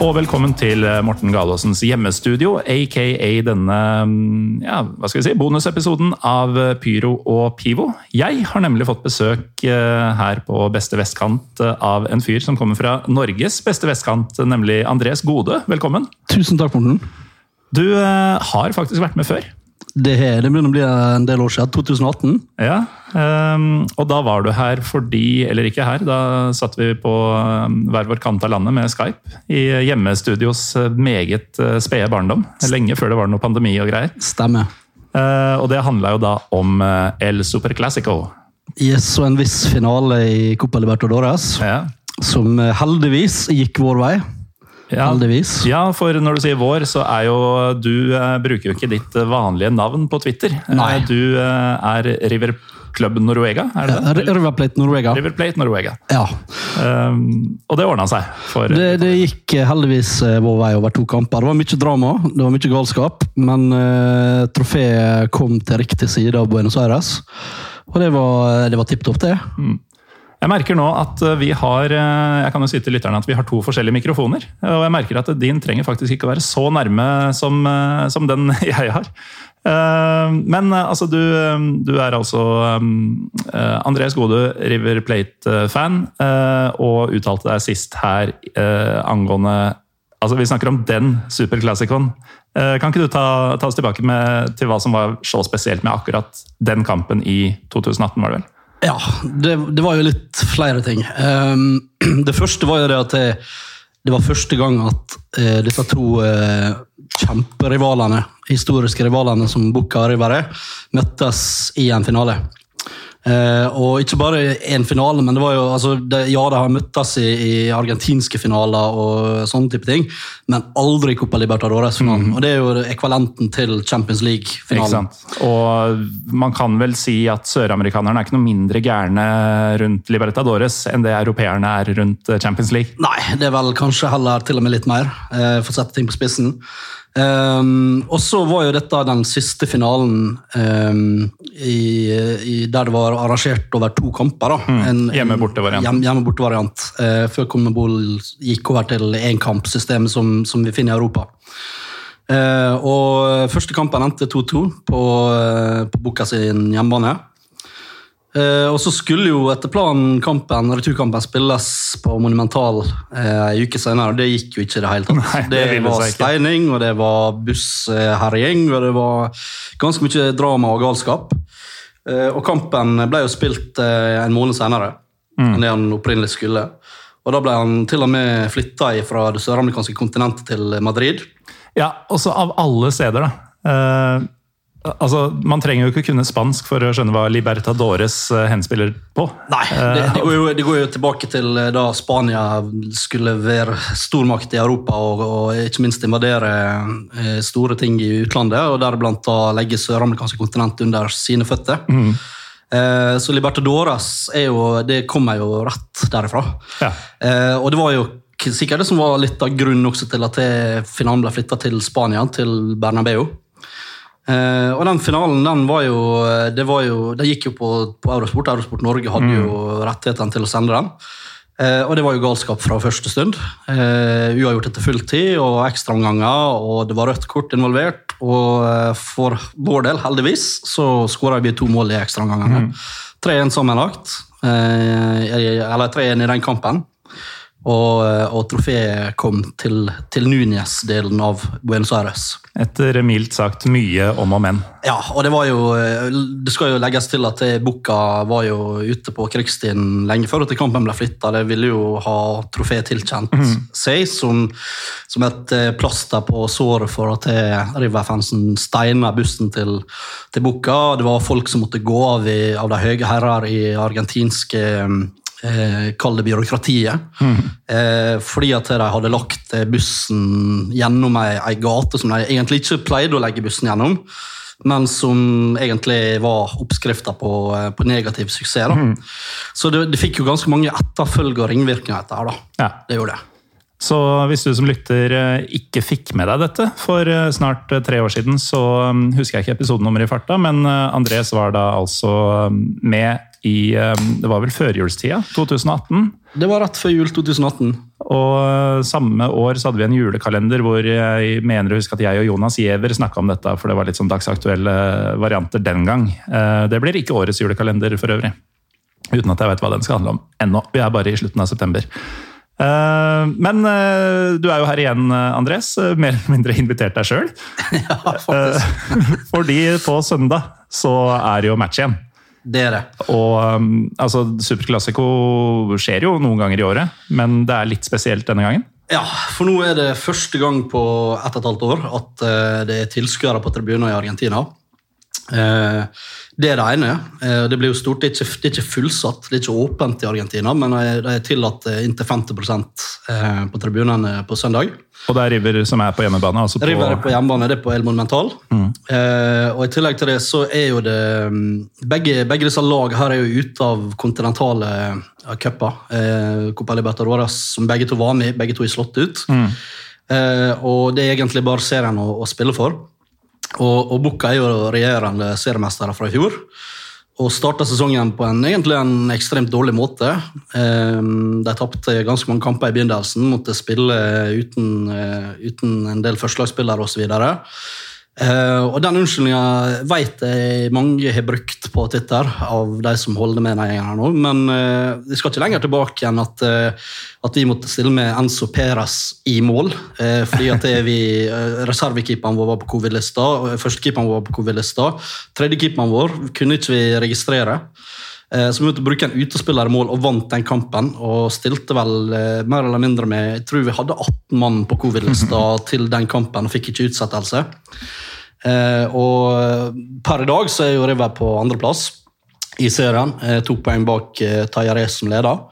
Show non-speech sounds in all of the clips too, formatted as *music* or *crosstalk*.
Og velkommen til Morten Galåsens hjemmestudio, aka denne mm, ja, hva skal vi si, bonusepisoden av Pyro og Pivo. Jeg har nemlig fått besøk eh, her på beste vestkant eh, av en fyr som kommer fra Norges beste vestkant, nemlig Andres Gode. Velkommen. Tusen takk, Morten. Du eh, har faktisk vært med før. Det, her, det begynner å bli en del år siden. 2018. Ja, um, og da var du her fordi Eller ikke her, da satt vi på um, hver vår kant av landet med Skype. I hjemmestudios uh, meget uh, spede barndom. Lenge før det var noe pandemi og greier. Stemmer. Uh, og det handla jo da om El Superclassico. Yes, og en viss finale i Copa Libertadores, Ja. som heldigvis gikk vår vei. Ja. Heldigvis. ja, for når du sier vår, så er jo Du eh, bruker jo ikke ditt eh, vanlige navn på Twitter. Eh, Nei. Du eh, er River Club Noruega, er det det? River Plate Norvega. River Plate Noruega. Ja. Um, og det ordna seg. For, Det, det gikk eh, heldigvis eh, vår vei over to kamper. Det var mye drama, det var mye galskap, men uh, trofeet kom til riktig side av Buenos Aires. Og det var, det var tipp topp, det. Jeg merker nå at eh, vi har eh, jeg kan jo si til lytterne at vi har to forskjellige mikrofoner. Og jeg merker at din trenger faktisk ikke å være så nærme som, eh, som den *laughs* jeg har. Men altså, du, du er altså Andreas Gode River Plate-fan, og uttalte deg sist her angående Altså, Vi snakker om den superklassikeren. Eh, Kan ikke du ta, ta oss tilbake med, til hva som var så spesielt med akkurat den kampen i 2018, var det vel? Ja, det, det var jo litt flere ting. Um, *clears throat* det første var jo det at det, det var første gang at uh, disse to uh, kjemperivalene, historiske rivalene som Bucca og River er, møttes i en finale. Eh, og ikke bare én finale, men det var jo altså, det, Ja, de har møttes i, i argentinske finaler og sånne type ting, men aldri Copa Libertadores-finalen. Og det er jo ekvalenten til Champions League-finalen. Og man kan vel si at søramerikanerne er ikke noe mindre gærne rundt Libertadores enn det europeerne er rundt Champions League. Nei, det er vel kanskje heller til og med litt mer, eh, for å sette ting på spissen. Um, og så var jo dette den siste finalen um, i, i, der det var arrangert over to kamper. da. En, hjemme-borte-variant. Hjem, hjemme-borte-variant. Eh, før Conmebol gikk over til énkampsystemet som, som vi finner i Europa. Uh, og Første kampen endte 2-2 på, uh, på Bucca sin hjemmebane. Eh, og så skulle jo etter planen kampen, returkampen spilles på Monumental uh, en uke senere. og Det gikk jo ikke i det hele tatt. Nei, det det var steining, og det var bussherjing, og det var ganske mye drama og galskap. Uh, og kampen ble jo spilt en måned senere Mm. enn det han opprinnelig skulle. Og da ble han til og med flytta fra det søramerikanske kontinentet til Madrid. Ja, også av alle steder, da. Eh, altså, Man trenger jo ikke kunne spansk for å skjønne hva Libertadores eh, henspiller på. Nei, det, det, går jo, det går jo tilbake til eh, da Spania skulle være stormakt i Europa og, og ikke minst invadere eh, store ting i utlandet, og deriblant da legge søramerikanske kontinent under sine føtter. Eh, så Libertadores er jo, det kommer jo rett derifra. Ja. Eh, og det var jo sikkert det som var litt av grunnen til at finalen ble flytta til Spania, til Bernabeu. Eh, og den finalen den var jo Det, var jo, det gikk jo på, på Eurosport. Eurosport Norge hadde jo rettighetene til å sende den. Uh, og det var jo galskap fra første stund. Uh, uavgjort etter fulltid og ekstraomganger, og det var rødt kort involvert. Og uh, for vår del, heldigvis, så skåra vi to mål i ekstraomgangene. 3-1 sammenlagt. Eh, eller 3-1 i den kampen. Og, eh, og trofeet kom til, til Núñez-delen av Buenos Aires. Etter mildt sagt mye om og men. Ja, og det var jo eh, Det skal jo legges til at Bucca var jo ute på krigsstien lenge før at kampen ble flytta. Det ville jo ha trofeet tilkjent seg som, som et eh, plaster på såret for at River-fansen steina bussen til, til Bucca. Det var folk som måtte gå av, i, av de høye herrer i argentinske eh, Kall det byråkratiet. Eh, fordi at de hadde lagt eh, bussen gjennom ei, ei gate som de egentlig ikke pleide å legge bussen gjennom men som egentlig var oppskrifta på, på negativ suksess. Da. Så det, det fikk jo ganske mange etterfølger og ringvirkninger etter her. da. Ja. Det gjorde det. Så hvis du som lytter ikke fikk med deg dette for snart tre år siden, så mm, husker jeg ikke episodenummeret i farta, men Andres var da altså mm, med i eh, Det var vel førjulstida, 2018. Det var rett før jul 2018. Og samme år så hadde vi en julekalender hvor jeg mener å huske at jeg og Jonas Giæver snakka om dette, for det var litt sånn dagsaktuelle varianter den gang. Eh, det blir ikke årets julekalender for øvrig. Uten at jeg vet hva den skal handle om ennå. Vi er bare i slutten av september. Eh, men eh, du er jo her igjen, Andres. Mer eller mindre invitert deg sjøl. *laughs* Ja, faktisk. *laughs* Fordi på søndag så er det jo match igjen. Det er det. Og um, altså, Superclásico skjer jo noen ganger i året, men det er litt spesielt denne gangen. Ja, for nå er det første gang på ett og et halvt år at uh, det er tilskuere på tribuner i Argentina. Uh, det er det ene. Uh, det blir jo stort. Det er, ikke, det er, ikke, fullsatt, det er ikke åpent i Argentina, men er tillatt inntil 50% på tribunene på søndag. Og det er River som er på hjemmebane? Altså på... River er på hjemmebane, det er på El Monumental. Mm. Eh, og I tillegg til det så er jo det mm, Begge, begge disse lag her er jo ute av kontinentale cuper. Eh, Copa Libertadores, som begge to var med begge to er slått ut. Mm. Eh, og det er egentlig bare serien å, å spille for. Og, og Bukka er jo regjerende seriemestere fra i fjor og starta sesongen på en, egentlig en ekstremt dårlig måte. Ehm, de tapte ganske mange kamper i begynnelsen, måtte spille uten, eh, uten en del førstelagsspillere osv. Uh, og Den unnskyldninga vet jeg mange har brukt på Twitter, av de som holder med denne gjengen nå. Men uh, vi skal ikke lenger tilbake igjen at, uh, at vi måtte stille med Enzo Peras i mål. fordi at vi, Reservekeeperen vår var på covid-lista, førstekeeperen vår var på covid-lista. Tredjekeeperen vår kunne ikke vi registrere. Så vi måtte bruke en utespiller i mål og vant den kampen. Og stilte vel mer eller mindre med Jeg tror vi hadde 18 mann på covid-lista *laughs* til den kampen og fikk ikke utsettelse. Eh, og per i dag så er jo River på andreplass i serien. Eh, to poeng bak eh, Tajarez som leder.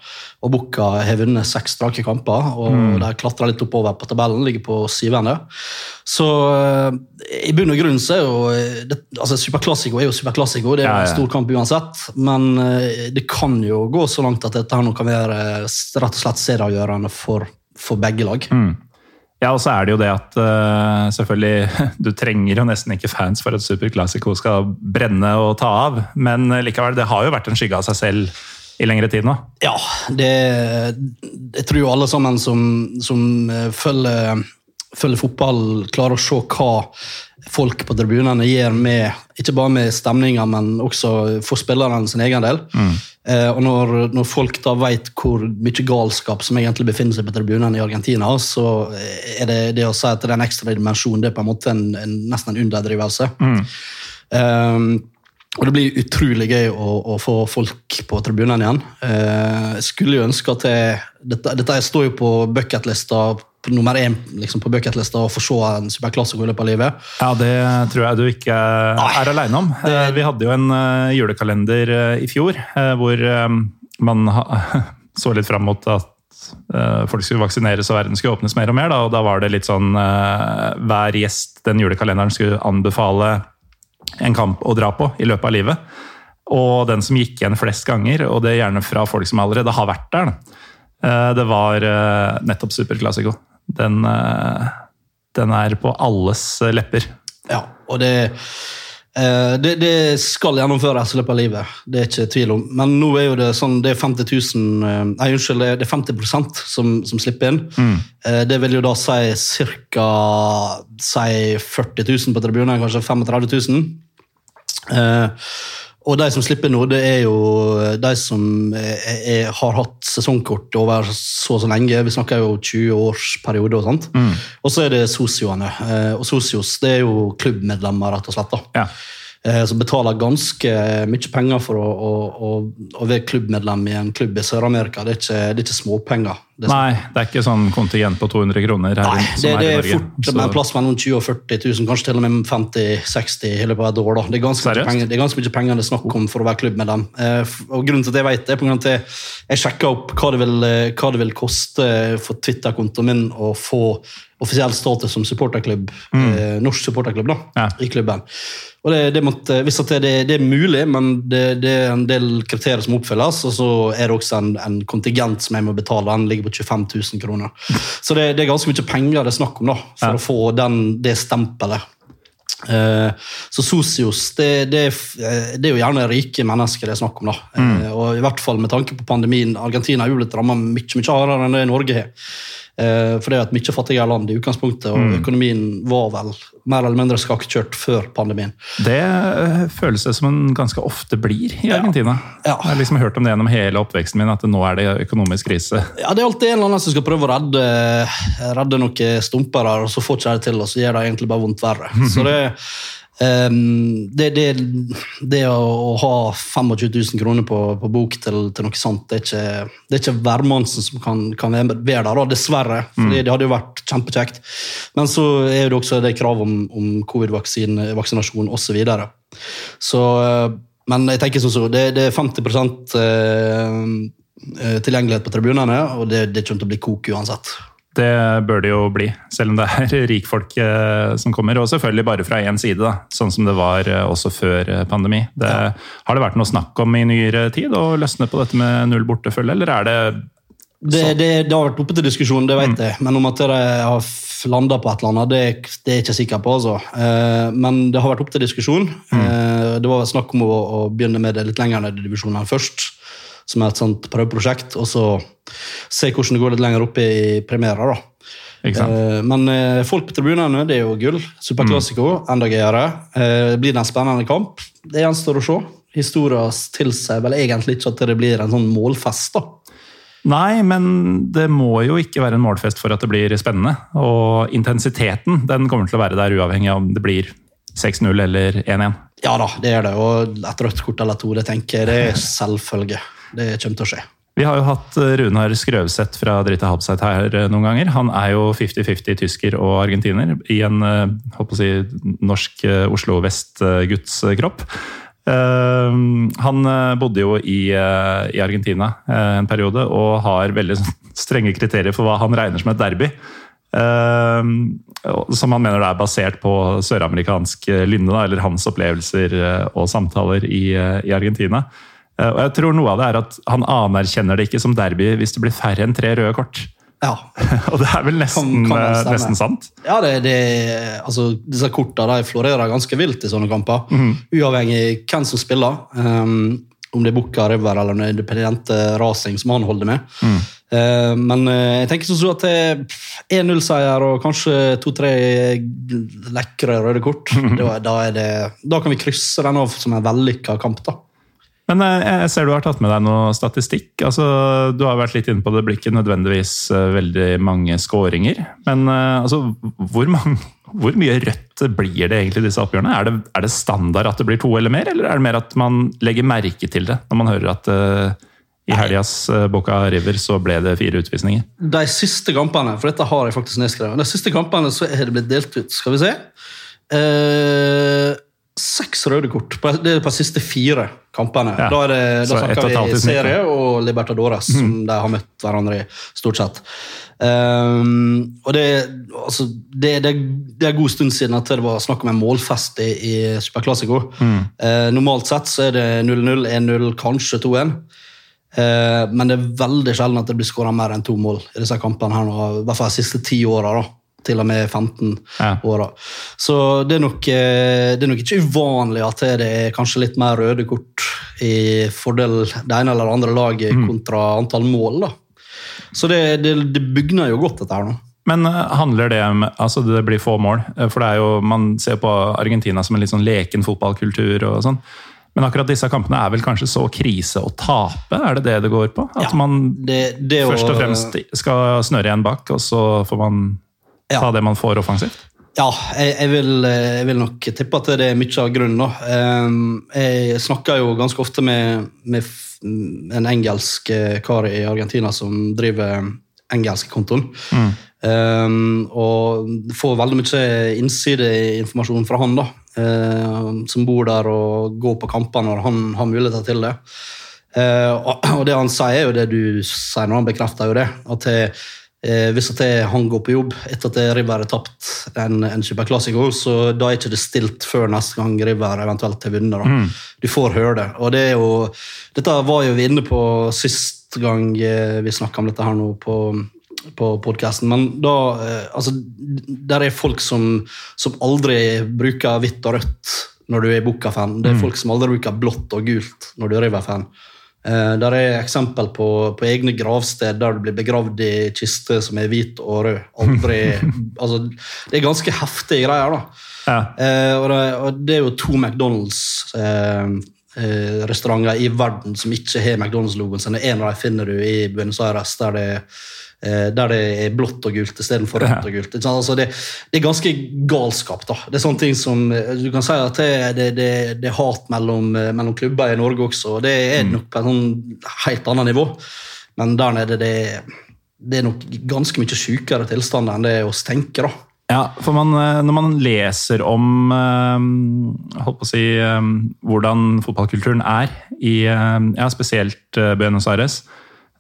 Og Bucca har vunnet seks strake kamper og mm. de klatrer litt oppover på tabellen. Ligger på syvende. Så i bunn og grunn så er jo det, altså Superklassiko er jo superklassiko. Det er jo en stor kamp uansett. Men det kan jo gå så langt at dette her nå kan være rett og slett serieavgjørende for, for begge lag. Mm. Ja, og så er det jo det at uh, selvfølgelig *laughs* Du trenger jo nesten ikke fans for at Super Classico skal brenne og ta av, men likevel, det har jo vært en skygge av seg selv i lengre tid nå? Ja, det Jeg tror jo alle sammen som, som eh, følger, følger fotball, klarer å se hva folk på tribunene gjør med ikke bare med stemninga, men også for spillerne sin egen del. Mm. Eh, og når, når, folk da vet hvor mye galskap som egentlig befinner seg på tribunene i Argentina, så er det det å si at det er en ekstra dimensjon, det er på en måte en, en, nesten en underdrivelse. Mm. Um, og det blir utrolig gøy å, å få folk på tribunene igjen. Uh, jeg skulle jo ønske at jeg, dette, dette står jo på bucketlista nummer én liksom, på bucketlista å få se en superklassiker i løpet av livet. Ja, Det tror jeg du ikke er aleine om. Det... Vi hadde jo en eh, julekalender eh, i fjor eh, hvor man *laughs* så litt fram mot at folk skulle vaksineres og verden skulle åpnes mer og mer. Da, og da var det litt sånn Hver gjest den julekalenderen skulle anbefale en kamp å dra på i løpet av livet. Og den som gikk igjen flest ganger, og det er gjerne fra folk som allerede har vært der, det var nettopp Superklassiko. Den, eh, den er på alles lepper. Ja, og det, eh, det, det skal gjennomføres i løpet av livet. Det er ikke tvil om. Men nå er jo det sånn, det er 50 000 eh, Nei, unnskyld, det er 50% som, som slipper inn. Mm. Det vil jo da si ca. Si 40 000 på tribunen, kanskje 35 000. Og de som slipper nå, det er jo de som er, er, har hatt sesongkort over så og så lenge. Vi snakker jo 20-årsperiode og sånt. Mm. Og så er det sosioene. Eh, og sosios det er jo klubbmedlemmer, rett og slett. da. Ja. Eh, som betaler ganske mye penger for å, å, å, være klubbmedlem i en klubb i Sør-Amerika. Det, er ikke småpenger. Det Nei, det er ikke sånn kontingent på 200 kroner. Her, Nei, det, det er fort så... en plass mellom 20 og 40 000, kanskje til og med 50-60 i løpet av et år. Da. Det, er ganske mye penger, det er ganske mye penger det er snakk om for å være klubbmedlem. Eh, og grunnen til at jeg vet det, er på grunn av at jeg, jeg sjekka opp hva det, vil, eh, hva det vil koste for Twitter-kontoen min å få offisiell status som supporterklubb, mm. eh, norsk supporterklubb da, ja. i klubben. Og det, det måtte, det, det, er mulig, men det, det, er en del kriterier som oppfylles. Og så er det også en, en kontingent som jeg må betale. Den ligger på 25 000 kroner. *laughs* Så det, er ganske mye penger det er snakk om da, for ja. å få den, det stempelet. Eh, så Sosios det, det, eh, det, er jo gjerne rike mennesker det er snakk om. da. Mm. Eh, og i hvert fall med tanke på pandemien. Argentina er jo blitt ramma mye, mye hardere enn det Norge har. For det er et mye fattigere land i utgangspunktet, og mm. økonomien var vel mer eller mindre skakkjørt før pandemien. Det føles det som en ganske ofte blir i Argentina. Ja. Ja. Jeg har liksom hørt om det gjennom hele oppveksten min, at nå er det økonomisk krise. Ja, Det er alltid en eller annen som skal prøve å redde, redde noen stumper her, og så får ikke det til, og så gjør det egentlig bare vondt verre. *laughs* Så det Um, det, det, det, å ha 25 000 kroner på, på bok til, til, noe sånt, det er ikke, det er ikke hvermannsen som kan, kan være der, dessverre. for mm. Det hadde jo vært kjempekjekt. Men så er det også det krav om, om covid-vaksinasjon osv. Så videre. så, eh, men jeg tenker sånn så, det, det er 50 eh, eh, tilgjengelighet på tribunene, og det, det kommer til å bli kok uansett. Det bør det jo bli, selv om det er *laughs* rikfolk eh, som kommer. Og selvfølgelig bare fra én side, da, sånn som det var eh, også før eh, pandemi. Det. Har det vært noe snakk om i nyere tid å løsne på dette med null bortefølge, eller er det det, det, det, har vært oppe til diskusjon, det vet mm. jeg. Men om at det har landa på et eller annet, det, det, er jeg ikke sikker på. altså. Men det har vært oppe til diskusjon. Mm. Det var snakk om å, å begynne med det litt lenger ned i divisjonene først som er et sånt prøveprosjekt, og så se hvordan det går litt lenger opp i premierer. da. Eh, men eh, folk på tribunene, det er jo gull. Superklassiko, mm. enda gøyere. Eh, blir det en spennende kamp? Det gjenstår å se. Historia tilsier vel egentlig ikke at det blir en sånn målfest. da. Nei, men det må jo ikke være en målfest for at det blir spennende. Og intensiteten den kommer til å være der uavhengig av om det blir 6-0 eller 1-1. Ja da, det er det. Og et rødt kort eller to, det tenker jeg det er *laughs* selvfølge. Det kommer til å skje. Vi har jo hatt eh, Runar Skrøvseth fra Drita Habseit her eh, noen ganger. Han er jo 50-50 tysker og argentiner i en eh, å si, norsk Oslo vest-guds kropp. Han bodde jo i, Argentina en periode og har veldig *laughs* strenge kriterier for hva han regner som et derby. Som han mener er basert på søramerikansk lynne, eller hans opplevelser og samtaler i Argentina. Eh, og jeg tror noe av det er at Han anerkjenner det ikke som derby hvis det blir færre enn tre røde kort. Ja. *laughs* og det er vel nesten, kan, kan eh, nesten sant? Ja, det, det, altså, disse kortene florerer ganske vilt i sånne kamper. Mm. Uavhengig hvem som spiller. Um, om det er Bucca River eller om det er Independente rasing som han holder med. Mm. Uh, men uh, jeg tenker sånn at det er 1-0-seier og kanskje to-tre lekre røde kort. Mm. Da, da, det, da, kan vi krysse den av som en vellykka kamp. da. Men eh, jeg ser du har tatt med deg noe statistikk. Altså, du har vært litt inne på det, blir ikke nødvendigvis eh, veldig mange skåringer. Men eh, altså, hvor, mange, *laughs* hvor, mye rødt blir det egentlig i disse oppgjørene? Er det, er det, standard at det blir to eller mer, eller er det mer at man legger merke til det når man hører at uh, i helgas Boca River så ble det fire utvisninger? De siste kampene, for dette har jeg faktisk nedskrevet, de siste kampene så er det blitt delt ut. Skal vi se. Uh, seks røde kort. Det er på de siste fire kampene. Ja. Da, er det, da snakker vi serie og Libertadores, mm. som de har møtt hverandre i, stort sett. Um, og det, altså, det, det, det, er god stund siden at det var snakk om en målfest i, i Superclásico. Mm. Uh, normalt sett så er det 0-0, 1-0, kanskje 2-1. Uh, ehm, men det er veldig sjelden at det blir skåra mer enn to mål i disse kampene. her nå, I hvert fall de siste ti åra til og med 15 ja. åra. Så det er, nok, eh, det er, nok, ikke uvanlig at det er kanskje litt mer røde kort i fordel det ene eller andre laget mm. kontra antall mål. da. Så det, det, det bygner jo godt, dette her nå. Men eh, handler det om altså det blir få mål? Eh, for det er jo, Man ser på Argentina som en litt sånn leken fotballkultur. og sånn. Men akkurat disse kampene er vel kanskje så krise å tape? Er det det det går på? At ja, man det, det først og fremst skal snøre igjen bak, og så får man ja. ta det man får offensivt? Ja, jeg, jeg, vil, jeg, vil, nok tippe at det er mye av grunnen. Ehm, jeg snakker jo ganske ofte med, med en engelsk eh, kar i Argentina som driver engelskkontoen. Mm. Um, og får veldig mye innsideinformasjon fra han, da, uh, som bor der og går på kamper når han har muligheter til det. Og, det han sier, er jo det du sier når han bekrefter jo det. At det, Eh, hvis at jeg, han går på jobb etter at River har tapt en, en superklassiker, så da er ikke det stilt før neste gang River eventuelt har vunnet. Mm. Du får høre det. Og det jo, dette var jo vi inne på sist gang eh, vi snakka om dette her nå, på på podkasten, men da eh, Altså, der er folk som, som aldri bruker hvitt og rødt når du er Bucca-fan. Det er folk som aldri bruker blått og gult når du er River-fan. Eh, der er eksempel på, på egne gravsted der du blir begravd i kiste som er hvit og rød. Aldri, *laughs* altså, det er ganske heftige greier. da. Ja. Eh, og, det, og det er jo to McDonald's-restauranter i verden som ikke har McDonald's-logoen sin. En av dem finner du i Buenos Aires, der det, eh, der det er blått og gult istedenfor rødt og gult. Altså det, det er ganske galskap. da. Det er sånne ting som, eh, Du kan si at det, det, det, er hat mellom, eh, mellom klubber i Norge også, og det er nok på et sånn helt annet nivå. Men der nede det, det er nok ganske mye sykere tilstander enn det oss tenker. da. Ja, for man, eh, når man leser om eh, holdt på å si, eh, hvordan fotballkulturen er i eh, ja, spesielt eh, Buenos Aires,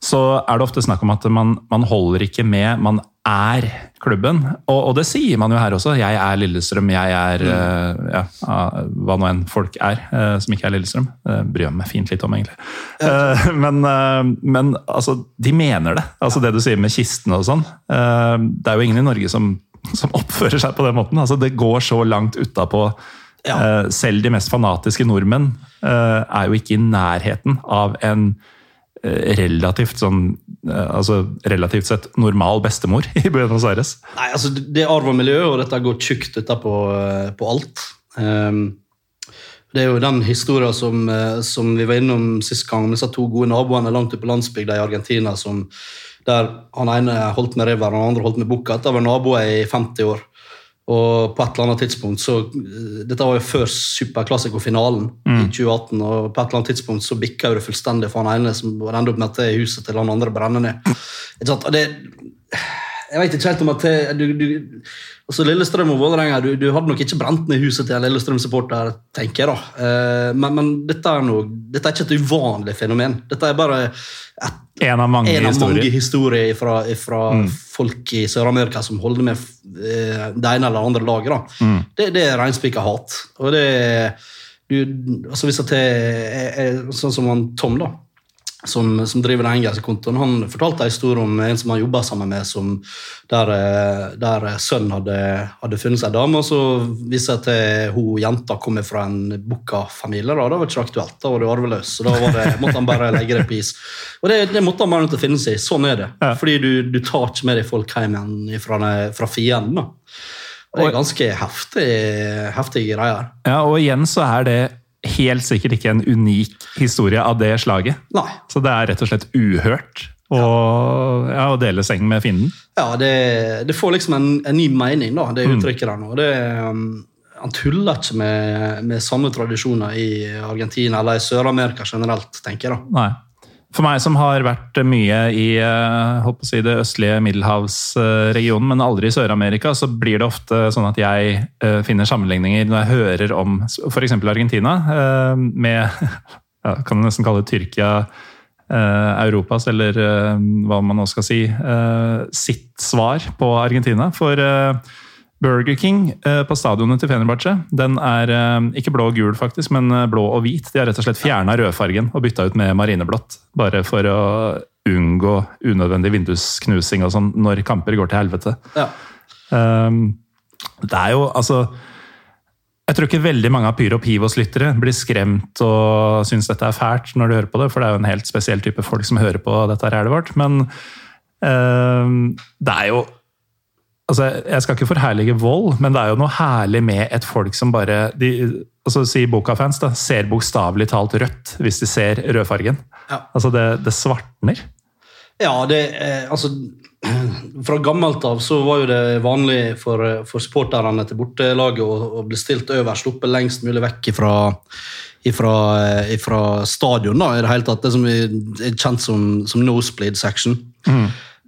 så er det ofte snakk om at man, man holder ikke med, man er klubben. Og, og det sier man jo her også. Jeg er Lillestrøm, jeg er eh, ja, uh, hva nå enn folk er uh, som ikke er Lillestrøm. Uh, bryr jeg meg fint litt om, egentlig. Eh, men eh, men altså, de mener det. Altså Det du sier med kistene og sånn. eh, det er jo ingen i Norge som, som oppfører seg på den måten. Altså Det går så langt utapå. Ja. Eh, selv de mest fanatiske nordmenn eh, er jo ikke i nærheten av en eh, relativt sånn eh, altså relativt sett normal bestemor *laughs* i Buenos Aires. Nei, altså det er arv og miljø, og dette går tjukt utapå eh, på alt. Ehm, det er jo den historien som, eh, som vi var innom sist gang, med disse to gode naboene langt ute på landsbygda i Argentina, som, der han ene holdt med River og den andre holdt med bukka. Dette var naboer i 50 år. Og på et eller annet tidspunkt så, eh, Dette var jo før Superklassiko-finalen i 2018. og På et eller annet tidspunkt så bikka det fullstendig for han ene som endte opp med at det huset til han andre brenner ned. Og det, jeg vet ikke helt om at du, du, altså Lillestrøm og Vålerenga du, du hadde nok ikke brent ned huset til en Lillestrøm-supporter, tenker jeg. da. Eh, men, men dette, er noe, dette er ikke et uvanlig fenomen. Dette er bare et En av mange en av historier. mange historier fra, fra folk i Sør-Amerika som holder med eh, det ene eller andre laget. da. Det, det er reinspikka hat. Og det du, altså Hvis at er, er sånn som han Tom, da, som, som driver den engelske kontoen, han fortalte en historie om en som han jobba sammen med, som, der, eh, der sønnen hadde, hadde funnet seg dame, og så viser det at hun jenta kommer fra en Bukka-familie. Da Da var det ikke aktuelt, da var du arveløs. så Da var det, måtte han bare legge det på is. Og det, det måtte han bare til å finne seg i. Sånn er det. Ja. Fordi du, du tar ikke med deg folk hjem igjen fra, fra fienden. da. Det er ganske heftig, heftige greier. Ja, og igjen så er det helt sikkert ikke en unik historie av det slaget. Nei. Så det er rett og slett uhørt å, ja, å dele seng med fienden. Ja, det, det får liksom en, en ny mening, da, det uttrykket der nå. Det, um, han tuller ikke med, med samme tradisjoner i Argentina eller i Sør-Amerika generelt, tenker jeg. da. Nei. For meg som har vært mye i eh, si, det østlige middelhavsregionen, men aldri i Sør-Amerika, så blir det ofte sånn at jeg eh, finner sammenligninger når jeg hører om f.eks. Argentina, eh, med *laughs* ja, kan nesten kalle det Tyrkia, Europas, eller hva man nå skal si, sitt svar på Argentina. For Burger King eh, på stadionet til Fenerbahçe, den er eh, ikke blå og gul, faktisk, men eh, blå og hvit. De har rett og slett fjerna rødfargen og bytta ut med marineblått. Bare for å unngå unødvendig vindusknusing og sånn når kamper går til helvete. Ja. Um, det er jo altså Jeg tror ikke veldig mange av Pyro Pivos-lyttere blir skremt og syns dette er fælt når de hører på det, for det er jo en helt spesiell type folk som hører på dette her, er det vårt. Men um, det er jo altså Jeg skal ikke forherlige vold, men det er jo noe herlig med et folk som bare de, altså Si Boka-fans, da, ser bokstavelig talt rødt hvis de ser rødfargen. Ja. Altså det, det svartner. Ja, det eh, altså *clears throat* Fra gammelt av så var jo det vanlig for, for supporterne til bortelaget å, å bli stilt øverst oppe lengst mulig vekk ifra, ifra, eh, ifra stadion, da, i det hele tatt. Det som er kjent som, som nosebleed section.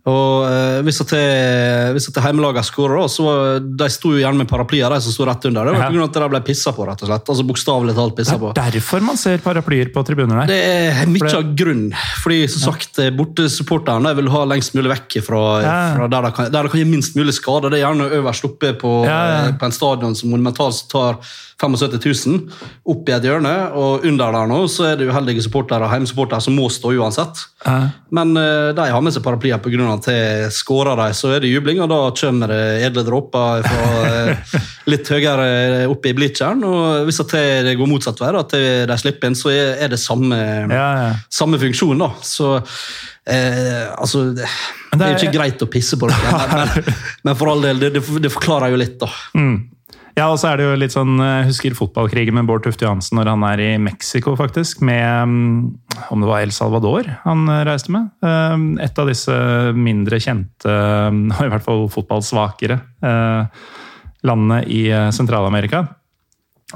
Og eh, Hvis at det- at det hjemmelaget skårer, så de sto jo gjerne med paraplyer, de som sto rett under. Det var Ja. grunn av at de ble pissa på, rett og slett. Altså Bokstavelig talt Det pissa på. er derfor man ser paraplyer på tribuner der. Det er mye av grunn. Fordi som sagt, eh, bortesupporterne vil ha lengst mulig vekk fra, Ja. fra der, det kan, der det kan gi minst mulig skade. Det er gjerne øverst oppe på, Ja, ja. eh, på en stadion som monumentalt tar 75 000, opp i et hjørne. Og under der nå så er det uheldige supportere, hjemmesupportere som må stå uansett. Ja. Men eh, de har med seg paraplyer pga. at de skårer de, så er det jubling, og da kommer det edle dråper fra eh, litt høyere opp i bleacheren. Og hvis det går motsatt vei, at de slipper inn, så er det samme, Ja, ja. samme funksjon. da. Så eh, altså det, det er jo ikke greit å pisse på det, men, men, *laughs* men for all del, det, det, forklarer jo litt, da. Ja, og så er det jo litt sånn, Jeg husker fotballkrigen med Bård Tufte Johansen når han er i Mexico, faktisk. Med mm, om det var El Salvador han eh, reiste med. Um, Et av disse mindre kjente, um, *laughs* og i hvert fall fotballsvakere, eh, landene i eh, Sentral-Amerika.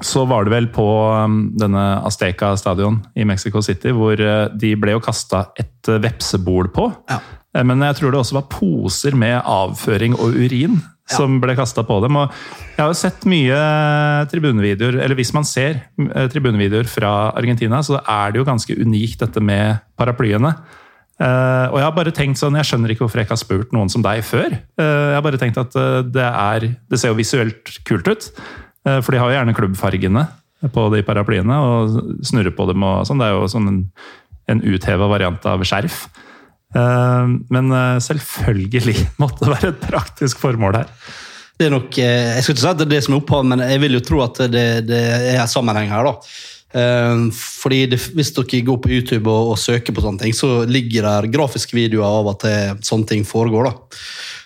Så var det vel på um, denne Azteca stadion i Mexico City, hvor eh, de ble jo kasta et eh, vepsebol på. Ja. Eh, Men jeg tror det også var poser med avføring og urin Som ble kasta på dem. Og jeg har jo sett mye tribunevideoer, eller hvis man ser eh, tribunevideoer fra Argentina, så er det jo ganske unikt dette med paraplyene. Uh, og jeg har bare tenkt sånn, jeg skjønner ikke hvorfor jeg ikke har spurt noen som deg før. Uh, jeg har bare tenkt at uh, det er Det ser jo visuelt kult ut, for de har jo gjerne klubbfargene på de paraplyene, og snurrer på dem og sånn. Det er jo sånn en, en utheva variant av skjerf. Eh, Men eh, selvfølgelig *laughs* måtte det være et praktisk formål her. Det er nok, eh, Jeg skal ikke si at det er det som er opphavet, men jeg vil jo tro at det, det er en sammenheng her. da. Fordi det, Hvis dere går på YouTube og, og søker på sånne ting, så ligger der grafiske videoer av at det, sånne ting foregår. da.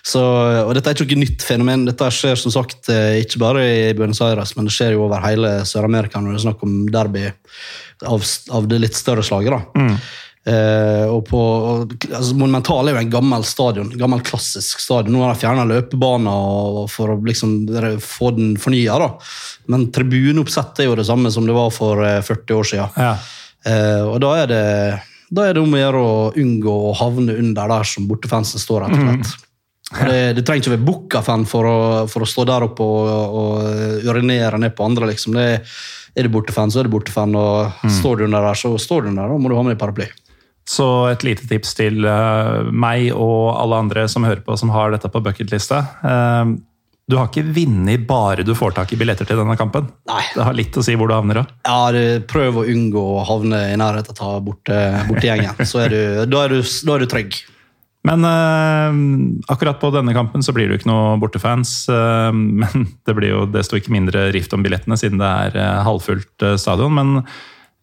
Så, og Dette er ikke noe nytt fenomen. Dette skjer som sagt ikke bare i Buenos Aires, men det skjer jo over hele Sør-Amerika når det er snakk om derby av, av det litt større slaget. da. Eh, og på, altså, Monumental er jo en gammel stadion, gammel klassisk stadion. Nå har de fjerna løpebaner for å liksom få den fornya. da. Men tribuneoppsettet er jo det samme som det var for eh, 40 år siden. Ja. Eh, og da er, det, da er det om å gjøre å unngå å havne under der som bortefansen står. rett og slett. Og Det, det trenger ikke å være Bukka-fan for, for å stå der oppe og, og urinere ned på andre. liksom. Det, er du bortefan, så er du bortefan. og Står du under der, så står du under. Da må du ha med deg paraply. Så et lite tips til eh, meg og alle andre som hører på, som har dette på bucketlista. Uh, du har ikke vunnet bare du får tak i billetter til denne kampen. Nei. Det har litt å si hvor du havner. da. Ja, Prøv å unngå å havne i nærheten av ta bortegjengen. Så er da, er du, da er du trygg. Men eh, akkurat på denne kampen så blir det jo ikke noe bortefans. eh, men *laughs* det blir jo desto ikke mindre rift om billettene siden det er eh, halvfullt eh, stadion. Men eh,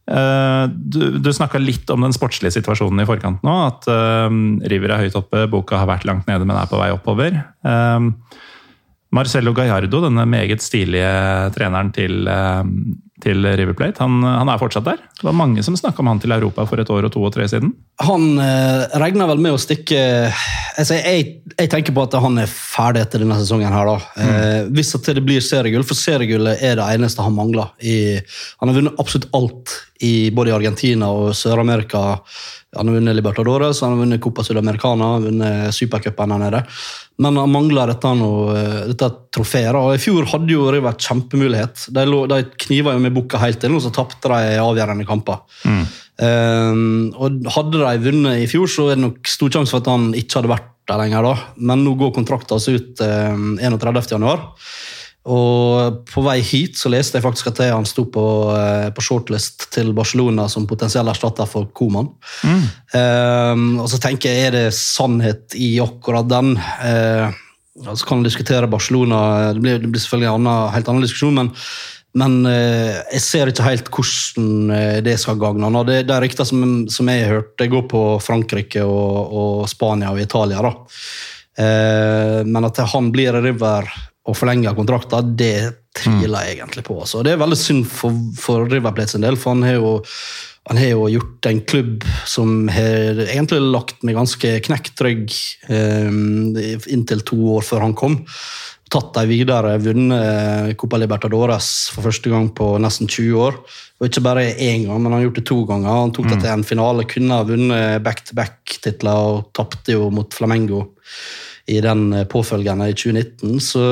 du, du snakka litt om den sportslige situasjonen i forkant nå. At eh, River er høyt oppe, Boka har vært langt nede, men er på vei oppover. Eh, Marcelo Gallardo, denne meget stilige treneren til, eh, til River Plate, han, han er fortsatt der. Det var mange som snakka om han til Europa for et år og to og tre siden. Han eh, regner vel med å stikke altså jeg, jeg tenker på at han er ferdig etter denne sesongen. her da. Eh, hvis det blir seriegull, for seriegullet er det eneste han mangler. I, han har vunnet absolutt alt i både i Argentina og Sør-Amerika. Han har vunnet Libertadores, han har vunnet Copa Sudamericana, han har vunnet Supercupen her nede. Men han mangler dette, noe, dette trofeet. Og I fjor hadde jo River kjempemulighet. De, lå, de kniva jo med bukka helt til, og så tapte de avgjørende kamper. Um, og Hadde de vunnet i fjor, så er det nok stor sjanse for at han ikke hadde vært der lenger. da. Men nå går kontrakten altså ut um, 31.1. Og på vei hit så leste jeg faktisk at han sto på, eh, på shortlist til Barcelona som potensiell erstatter for Koman. Um, og så tenker jeg, er det sannhet i akkurat den? Uh, så kan man diskutere Barcelona, det blir, det blir selvfølgelig en annen, helt annen diskusjon, men, men eh, jeg ser ikke helt hvordan eh, det skal gagne han. Det, det er rykter som, som jeg har hørt, det går på Frankrike og, og Spania og Italia. da. Eh, men at han blir River og forlenge kontrakten, det tviler jeg egentlig på. Så Det er veldig synd for, for River Plate sin del, for han har jo han har jo gjort en klubb som har egentlig lagt meg ganske knekktrygg eh, inntil to år før han kom. Tatt dem videre, vunnet Copa Libertadores for første gang på nesten 20 år. Og ikke bare én gang, men han har gjort det to ganger. Han tok det til en finale, kunne ha vunnet back-to-back-titler og tapte jo mot Flamengo i den påfølgende i 2019. Så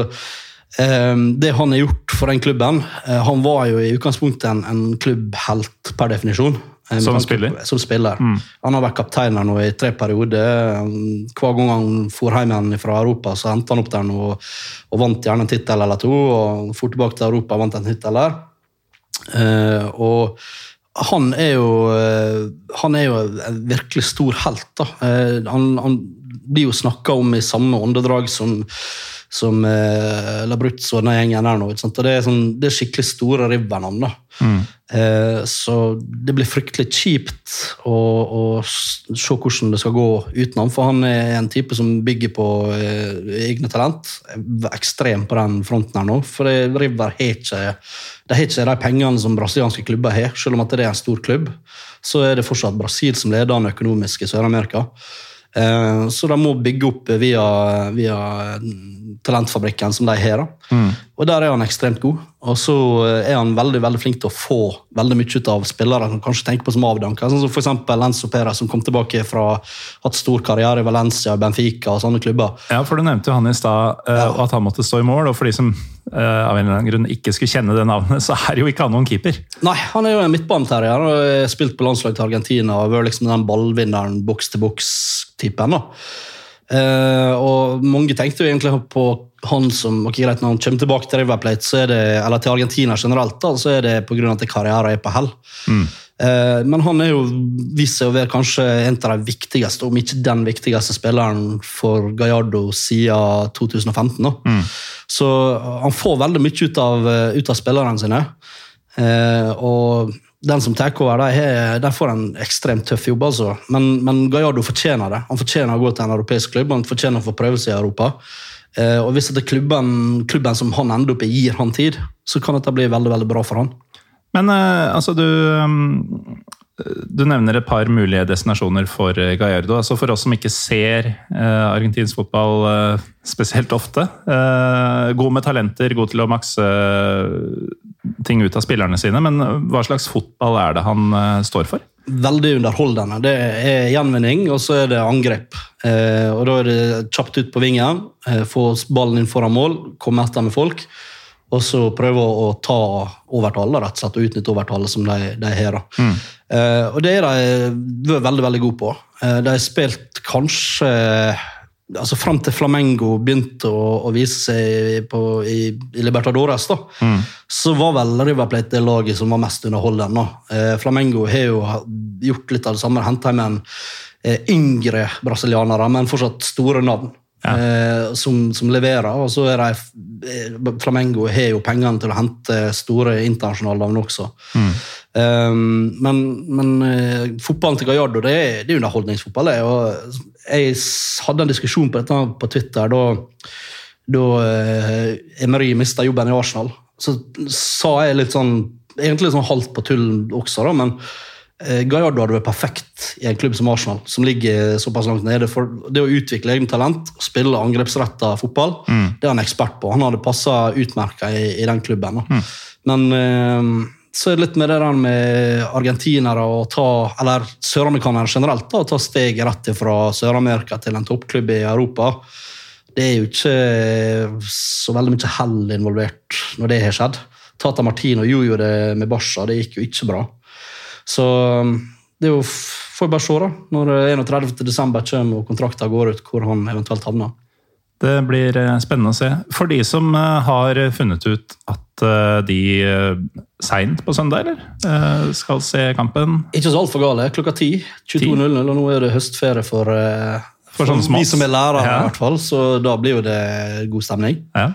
eh, det han har gjort for den klubben eh, Han var jo i utgangspunktet en, en klubbhelt per definisjon. Eh, Som spiller? Som spiller. Han har vært kaptein her nå i tre perioder. Hver gang han for hjem fra Europa, så endte han opp der nå og, og vant gjerne en tittel eller to. og For tilbake til Europa vant en tittel der. Eh, og han er jo eh, han er jo en virkelig stor helt. da. Eh, han, han blir jo snakka om i samme åndedrag som, som eh, Labruzzo og den gjengen der nå. Og det er, sånn, det er skikkelig store River-navn. da. Eh, så det blir fryktelig kjipt å, å se hvordan det skal gå uten ham, for han er en type som bygger på eh, egne talent. Ekstrem på den fronten her nå, for det, River har ikke, de har ikke de pengene som brasilianske klubber har, selv om det er en stor klubb. Så er det fortsatt Brasil som leder den økonomiske Sør-Amerika. Eh, Så de må bygge opp via, via talentfabrikken som de har. Mm. Og der er han ekstremt god. Og så er han veldig veldig flink til å få veldig mye ut av spillere som kanskje tenker på som avdanker. Sånn som for Lenzo Perez, som kom tilbake fra hatt stor karriere i Valencia, Benfica og sånne klubber. Ja, for Du nevnte jo han i stad, eh, og at han måtte stå i mål. og For de som eh, av en eller annen grunn ikke skulle kjenne det navnet, så er jo ikke han noen keeper. Nei, han er jo en midtbaneterrier og har spilt på landslaget til Argentina og vært liksom den ballvinneren boks-til-boks-typen. Eh, og mange tenkte jo egentlig på han som ok greit, Når han kommer tilbake til River Plate, så er det, eller til Argentina generelt, da, så er det pga. at karrieren er på hell. Eh, men han er jo vist seg å være kanskje en av de viktigste, om ikke den viktigste spilleren for Gallardo siden 2015. Da. Så han får veldig mye ut av, ut av spillerne sine. Uh, og den som tar over, de, får en ekstremt tøff jobb, altså. Men, men Gallardo fortjener det. Han fortjener å gå til en europeisk klubb, han fortjener å få prøve seg i Europa. Eh, og hvis det klubben, klubben som han ender opp i, gir han tid, så kan dette bli veldig veldig bra for han. Men eh, altså, du um, Du nevner et par mulige destinasjoner for eh, Gallardo. Altså For oss som ikke ser eh, argentinsk fotball eh, spesielt ofte. eh, god med talenter, god til å makse eh, ting ut av spillerne sine. Men hva slags fotball er det han eh, står for? veldig underholdende. Det er gjenvinning, og så er det angrep. Eh, og Da er det kjapt ut på vingen, eh, få ballen inn foran mål, komme etter med folk, og så prøve å, ta overtallet, rett og slett, og utnytte overtallet som de, de har. Mm. Eh, og det er de veldig, veldig gode på. Eh, de har spilt kanskje altså Fram til Flamengo begynte å, å vise seg på, i, i Libertadores, da, så var vel River Plate det laget som var mest underholdende. Eh, Flamengo har jo gjort litt av det samme, henta hjem en eh, yngre brasilianere, men fortsatt store navn. Eh, som, som leverer, og så er de eh, Flamengo har jo pengene til å hente store internasjonale navn også. Eh, men men eh, fotballen til Gallardo det er, det er underholdningsfotball. det, og Jeg hadde en diskusjon på dette på Twitter da, da eh, Emery mista jobben i Arsenal. Så sa jeg litt sånn Egentlig sånn halvt på tull også, da, men eh, Gallardo hadde vært perfekt i en klubb som Arsenal, som ligger såpass langt nede. For det å utvikle egne talent spille angrepsretta fotball, det er han ekspert på. Han hadde passa utmerka i, i den klubben. Da. Men eh, så er det litt med det der med argentinere og ta, eller søramerikanere generelt, da, å ta steget rett fra Sør-Amerika til en toppklubb i Europa. Det er jo ikke så veldig mye hell involvert når det har skjedd. Tata Martino gjorde jo det med Barca, det gikk jo ikke bra. Så det er jo, får vi bare se da, når 31. desember kommer og kontrakten går ut, hvor han eventuelt havner. Det blir eh, spennende å se. For de som eh, har funnet ut at eh, de seint på søndag, eller? Skal se kampen. Ikke så altfor gale. Klokka 10. 22.00, og nå er det høstferie for, for, For de som vi oss. som er lærere, Ja. i hvert fall, så da blir jo det god stemning. Ja.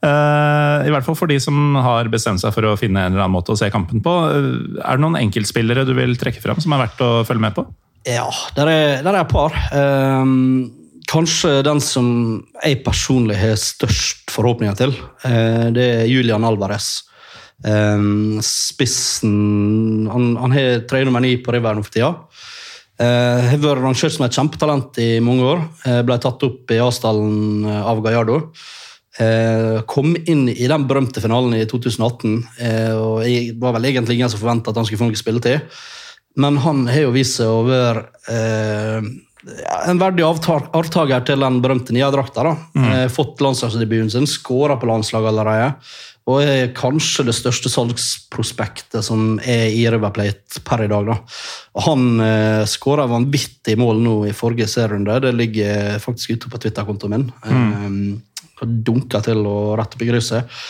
I hvert fall for de som har bestemt seg for å finne en eller annen måte å se kampen på. Er det noen enkeltspillere du vil trekke fram som er verdt å følge med på? Ja, der er, der er et par. Ehm, kanskje den som jeg personlig har størst forhåpninger til, eh, det er Julian Alvarez. Ehm, spissen Han, han har tre nummer ni på River nå for tida. Eh, har vært rangert som et kjempetalent i mange år. Eh, ble tatt opp i avstallen eh, av Gallardo. Eh, kom inn i den berømte finalen i 2018, eh, og jeg var vel egentlig ingen som forventa at han skulle få noe spilletid. Men han har jo vist seg å være eh, en verdig arvtaker til den berømte nye drakta. da. Eh, fått landslagsdebuten sin, skåra på landslaget allerede. Og er kanskje det største salgsprospektet som er i River Plate per i dag. da. Han eh, skåra vanvittig mål nå i forrige serierunde. Det ligger faktisk ute på Twitter-kontoen min. Eh, og dunka til og rett opp i gruset.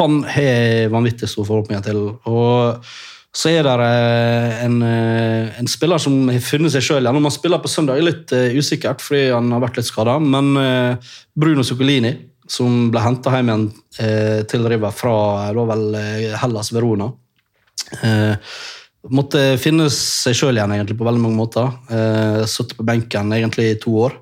Han har vanvittig store forhåpninger til. og så er det eh, en, eh, en spiller som har funnet seg sjøl igjen. Om han spiller på søndag, er litt uh, usikkert fordi han har vært litt skada. Men Bruno Zuccolini, som ble henta hjem igjen til River fra da vel Hellas Verona Måtte finne seg sjøl igjen egentlig på veldig mange måter. Sittet på benken egentlig i to år.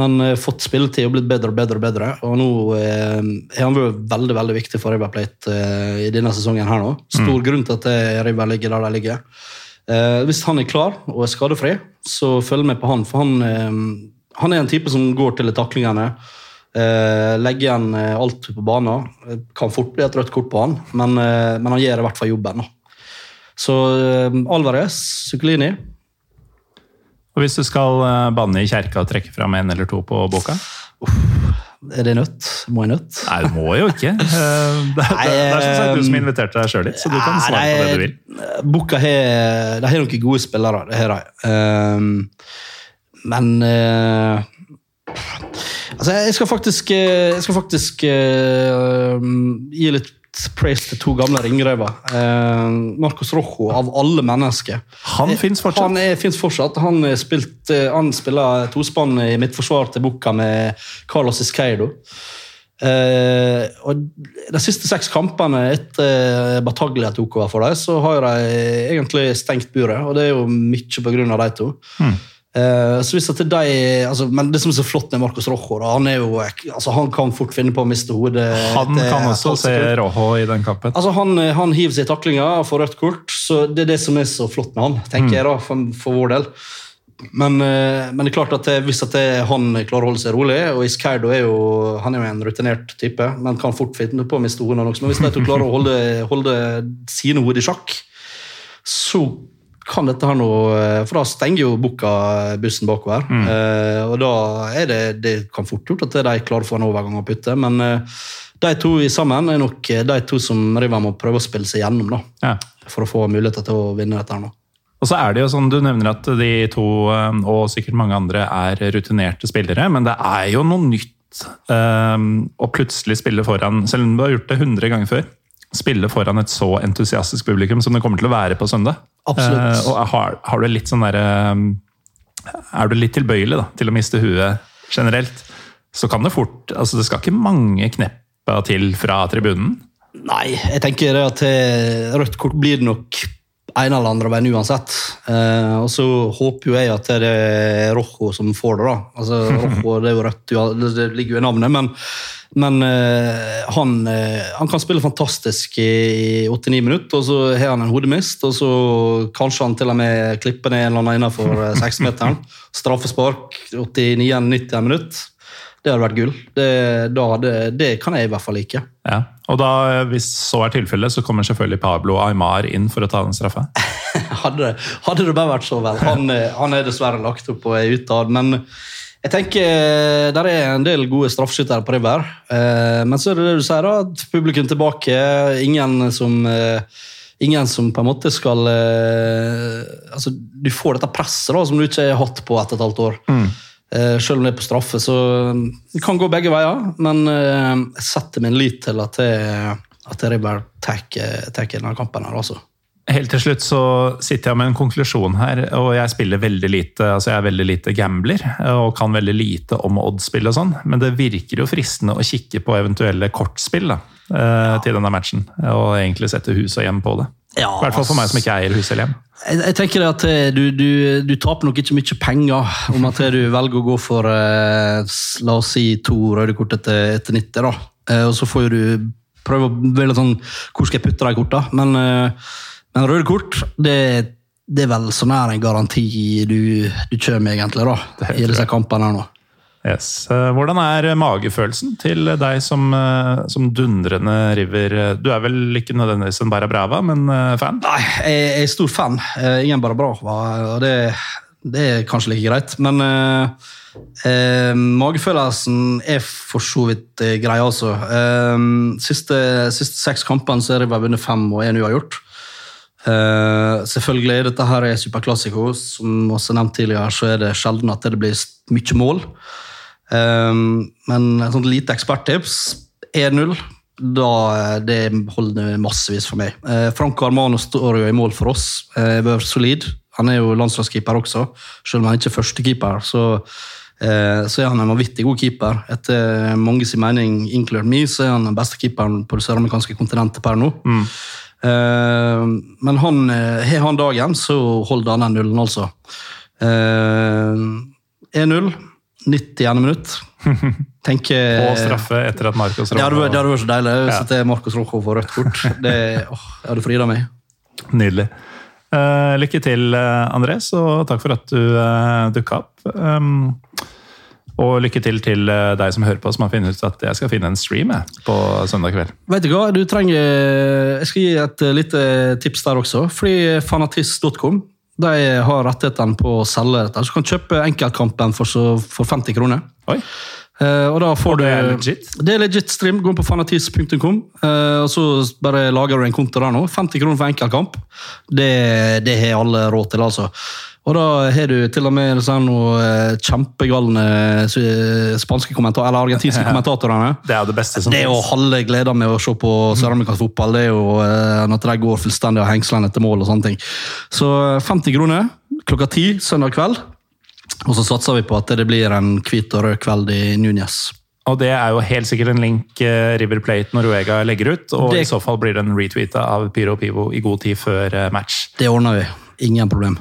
Men uh, fått spilletid og blitt bedre og bedre. Og bedre. Og nå uh, er han vært veldig veldig viktig for River Plate uh, i denne sesongen. her nå. Stor mm. grunn til at River ligger der de ligger. hvis han er klar og er skadefri, så følg med på han. For han, han er en type som går til taklingene. legger igjen alt på banen. Kan fort bli et rødt kort på han, men, men han gjør i hvert fall jobben. Så Alvarez, Zuccolini og Hvis du skal eh, banne i kjerka og trekke fram en eller to på boka? Uff, er det nødt? Må jeg nødt? Nei, du må jo ikke. *laughs* Eh, det, er, det, det er som sagt du som inviterte deg sjøl dit, så du kan svare nei, på det du vil. Boka har, har noen gode spillere, det har de. Um, men Altså, jeg skal faktisk, jeg skal faktisk uh, gi litt praise til to gamle ringrøver. Eh, Marcos Rojo, av alle mennesker. Han eh, fins fortsatt? Han er, finnes fortsatt. Han, spilt, eh, han spiller tospann i mitt forsvar til Bucca med Carlos Iscaido. Eh, og De siste seks kampene etter Bataglia tok over for dem, så har de egentlig stengt buret. Og det er jo mye av de to. Mm. Uh, så hvis at de, altså, men Det som er så flott med Marcos Rojo, da, han, er jo, altså, han kan fort finne på å miste hodet. Han det, kan også se Rojo i den kampen. Altså, han, han hiver seg i taklinga og får rødt kort. så Det er det som er så flott med han, tenker mm. jeg da, for, for, vår del. Men, uh, men, det er klart at det, hvis at han klarer å holde seg rolig, og Iscardo er jo han er jo en rutinert type, men kan fort finne på å miste hodet. Men hvis de klarer å holde, holde sine hoder i sjakk, så kan dette her noe eh, For da stenger jo Bukka bussen bakover. Mm. Eh, og da er det Det kan fort gjort at de klarer å få en overgang å putte, men eh, de to sammen er nok eh, de to som River må prøve å spille seg gjennom da, ja. for å få muligheter til å vinne dette. her nå. Og så er det jo sånn, Du nevner at de to, eh, og sikkert mange andre, er rutinerte spillere, men det er jo noe nytt um, å plutselig spille foran, selv om du har gjort det 100 ganger før spille foran et så entusiastisk publikum som det kommer til å være på søndag. Absolutt. Uh, og har, har, du litt sånn der, um, Er du litt tilbøyelig da, til å miste huet generelt, så kan det fort altså Det skal ikke mange kneppa til fra tribunen? Nei, jeg tenker at rødt kort blir nok en eller andre veien uansett. Eh, og så håper jo jeg at det er Rojo som får det. da. Altså, *laughs* Rojo, det er jo rødt, det ligger jo i navnet, men men eh, han, uh, han, kan spille fantastisk i 89 minutter, og så har han en hodemist. Og så kanskje han til og med klipper ned en eller annen innenfor uh, seksmeteren. *laughs* Straffespark 89-90 minutt. Det hadde vært gull. Det, hadde, det, kan jeg i hvert fall ikke. Ja. Og da, hvis så er tilfellet, så kommer selvfølgelig Pablo Aymar inn for å ta den straffa? *laughs* hadde, hadde, det bare vært så vel. Han, *laughs* han er dessverre lagt opp og er utad. men jeg tenker eh, Der er en del gode straffeskyttere på River. Eh, men så er det det du sier, da, publikum tilbake. Ingen som, eh, ingen som på en måte skal altså, Du får dette presset da, som du ikke har hatt på ett og et halvt år. Mm. Selv om det er på straffe, så det kan gå begge veier. Men jeg setter min lit til at, jeg, at River tar denne kampen. her, altså. Helt til slutt så sitter jeg med en konklusjon her, og jeg spiller veldig lite altså jeg er veldig lite gambler og kan veldig lite om oddsspill og sånn, men det virker jo fristende å kikke på eventuelle kortspill da, ja. Eh, til denne matchen, og egentlig sette hus og hjem på det. Ja, I hvert fall for meg som ikke eier hus eller hjem. Jeg, jeg tenker at eh, du, du, du, taper nok ikke mye penger om at du velger å gå for eh, la oss si to røde kort etter, etter 90. da. Og så får du prøve å velge sånn Hvor skal jeg putte de korta? Men men røde kort, det, det, er vel så nær en garanti du, du kommer, egentlig, da, i disse kampene her nå. Yes. Eh, hvordan er magefølelsen til deg som, eh, som dundrende river? Du er vel ikke nødvendigvis en Barra Brava, men eh, fan? Nei, jeg er stor fan. Ingen Barra Brava, og det, det er kanskje like greit. Men eh, magefølelsen er for så vidt grei, altså. Eh, siste, siste seks kampene så har jeg vunnet fem og én uavgjort. Uh, selvfølgelig, dette her er superklassiko. Som også nevnt tidligere, så er det sjelden at det blir mye mål. Um, men et sånt lite eksperttips 1-0 da eh, det holder massevis for meg. Uh, Franco Armano står jo i mål for oss. Uh, Vært solid. Han er jo landslagskeeper også, selv om han ikke er førstekeeper. Så, uh, så er han en vanvittig god keeper. Etter mange sin mening, inkludert meg, så er han den beste keeperen på det søramerikanske kontinentet per nå. Eh, men han, eh, har han dagen, så holder han den nullen, altså. Eh, 1-0, 90. minutt. *laughs* Tenker, Og straffe etter at Marcos ja, det, hadde vært så deilig hvis Ja. det er Marcos Rojo får rødt kort. Det, *laughs* åh, jeg hadde frida meg. Nydelig. Eh, lykke til, eh, Andres, og takk for at du uh, dukka opp. Um, og lykke til til eh, deg som hører på, som har funnet ut at jeg skal finne en stream jeg, på søndag kveld. Vet du hva, du trenger Jeg skal gi et eh, lite tips der også. Fordi fanatist.com de har rettighetene på å selge dette. Så du kan kjøpe enkeltkampen for, så, for 50 kroner. Oi, Eh, og da får Og det er du, legit? Det er legit stream. Gå inn på fanatis.com, eh, og så bare lager du en konto der nå. 50 kroner for enkeltkamp. Det, det har alle råd til, altså. Og da har du til og med noen noe eh, kjempegalne eh, spanske kommentarer, eller argentinske kommentatorene. det er det beste som Det er jo halve gleda med å se på søramerikansk fotball. Det er jo eh, at de går fullstendig av hengslene etter mål og sånne ting. Så eh, 50 kroner klokka ti søndag kveld. Og så satser vi på at det blir en hvit og rød kveld i Núñez. Og det er jo helt sikkert en link eh, River Plate Noruega legger ut, og Det- i så fall blir den retweeta av Pyro Pivo i god tid før eh, match. Det ordner vi. Ingen problem.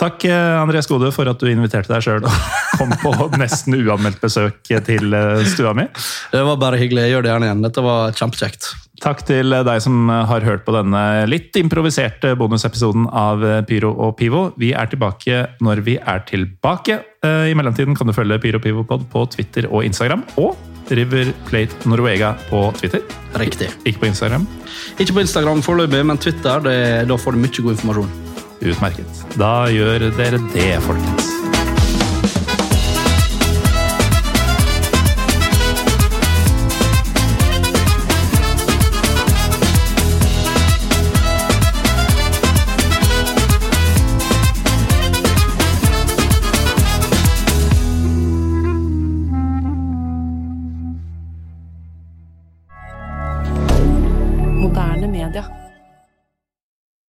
Takk, eh, André Skode, for at du inviterte deg sjøl og *laughs* kom på nesten uanmeldt besøk til eh, stua mi. Det var bare hyggelig. Jeg gjør det gjerne igjen. Dette var kjempekjekt. Takk til deg som har hørt på denne litt improviserte bonusepisoden av Pyro og Pivo. Vi er tilbake når vi er tilbake. Eh, I mellomtiden kan du følge Pyro og Pivopod på Twitter og Instagram. Og River Plate Noruega på Twitter. Riktig. Ikke på Instagram. Ikke på Instagram foreløpig, men Twitter. Det, da får du mye god informasjon. Utmerket. Da gjør dere det, folkens.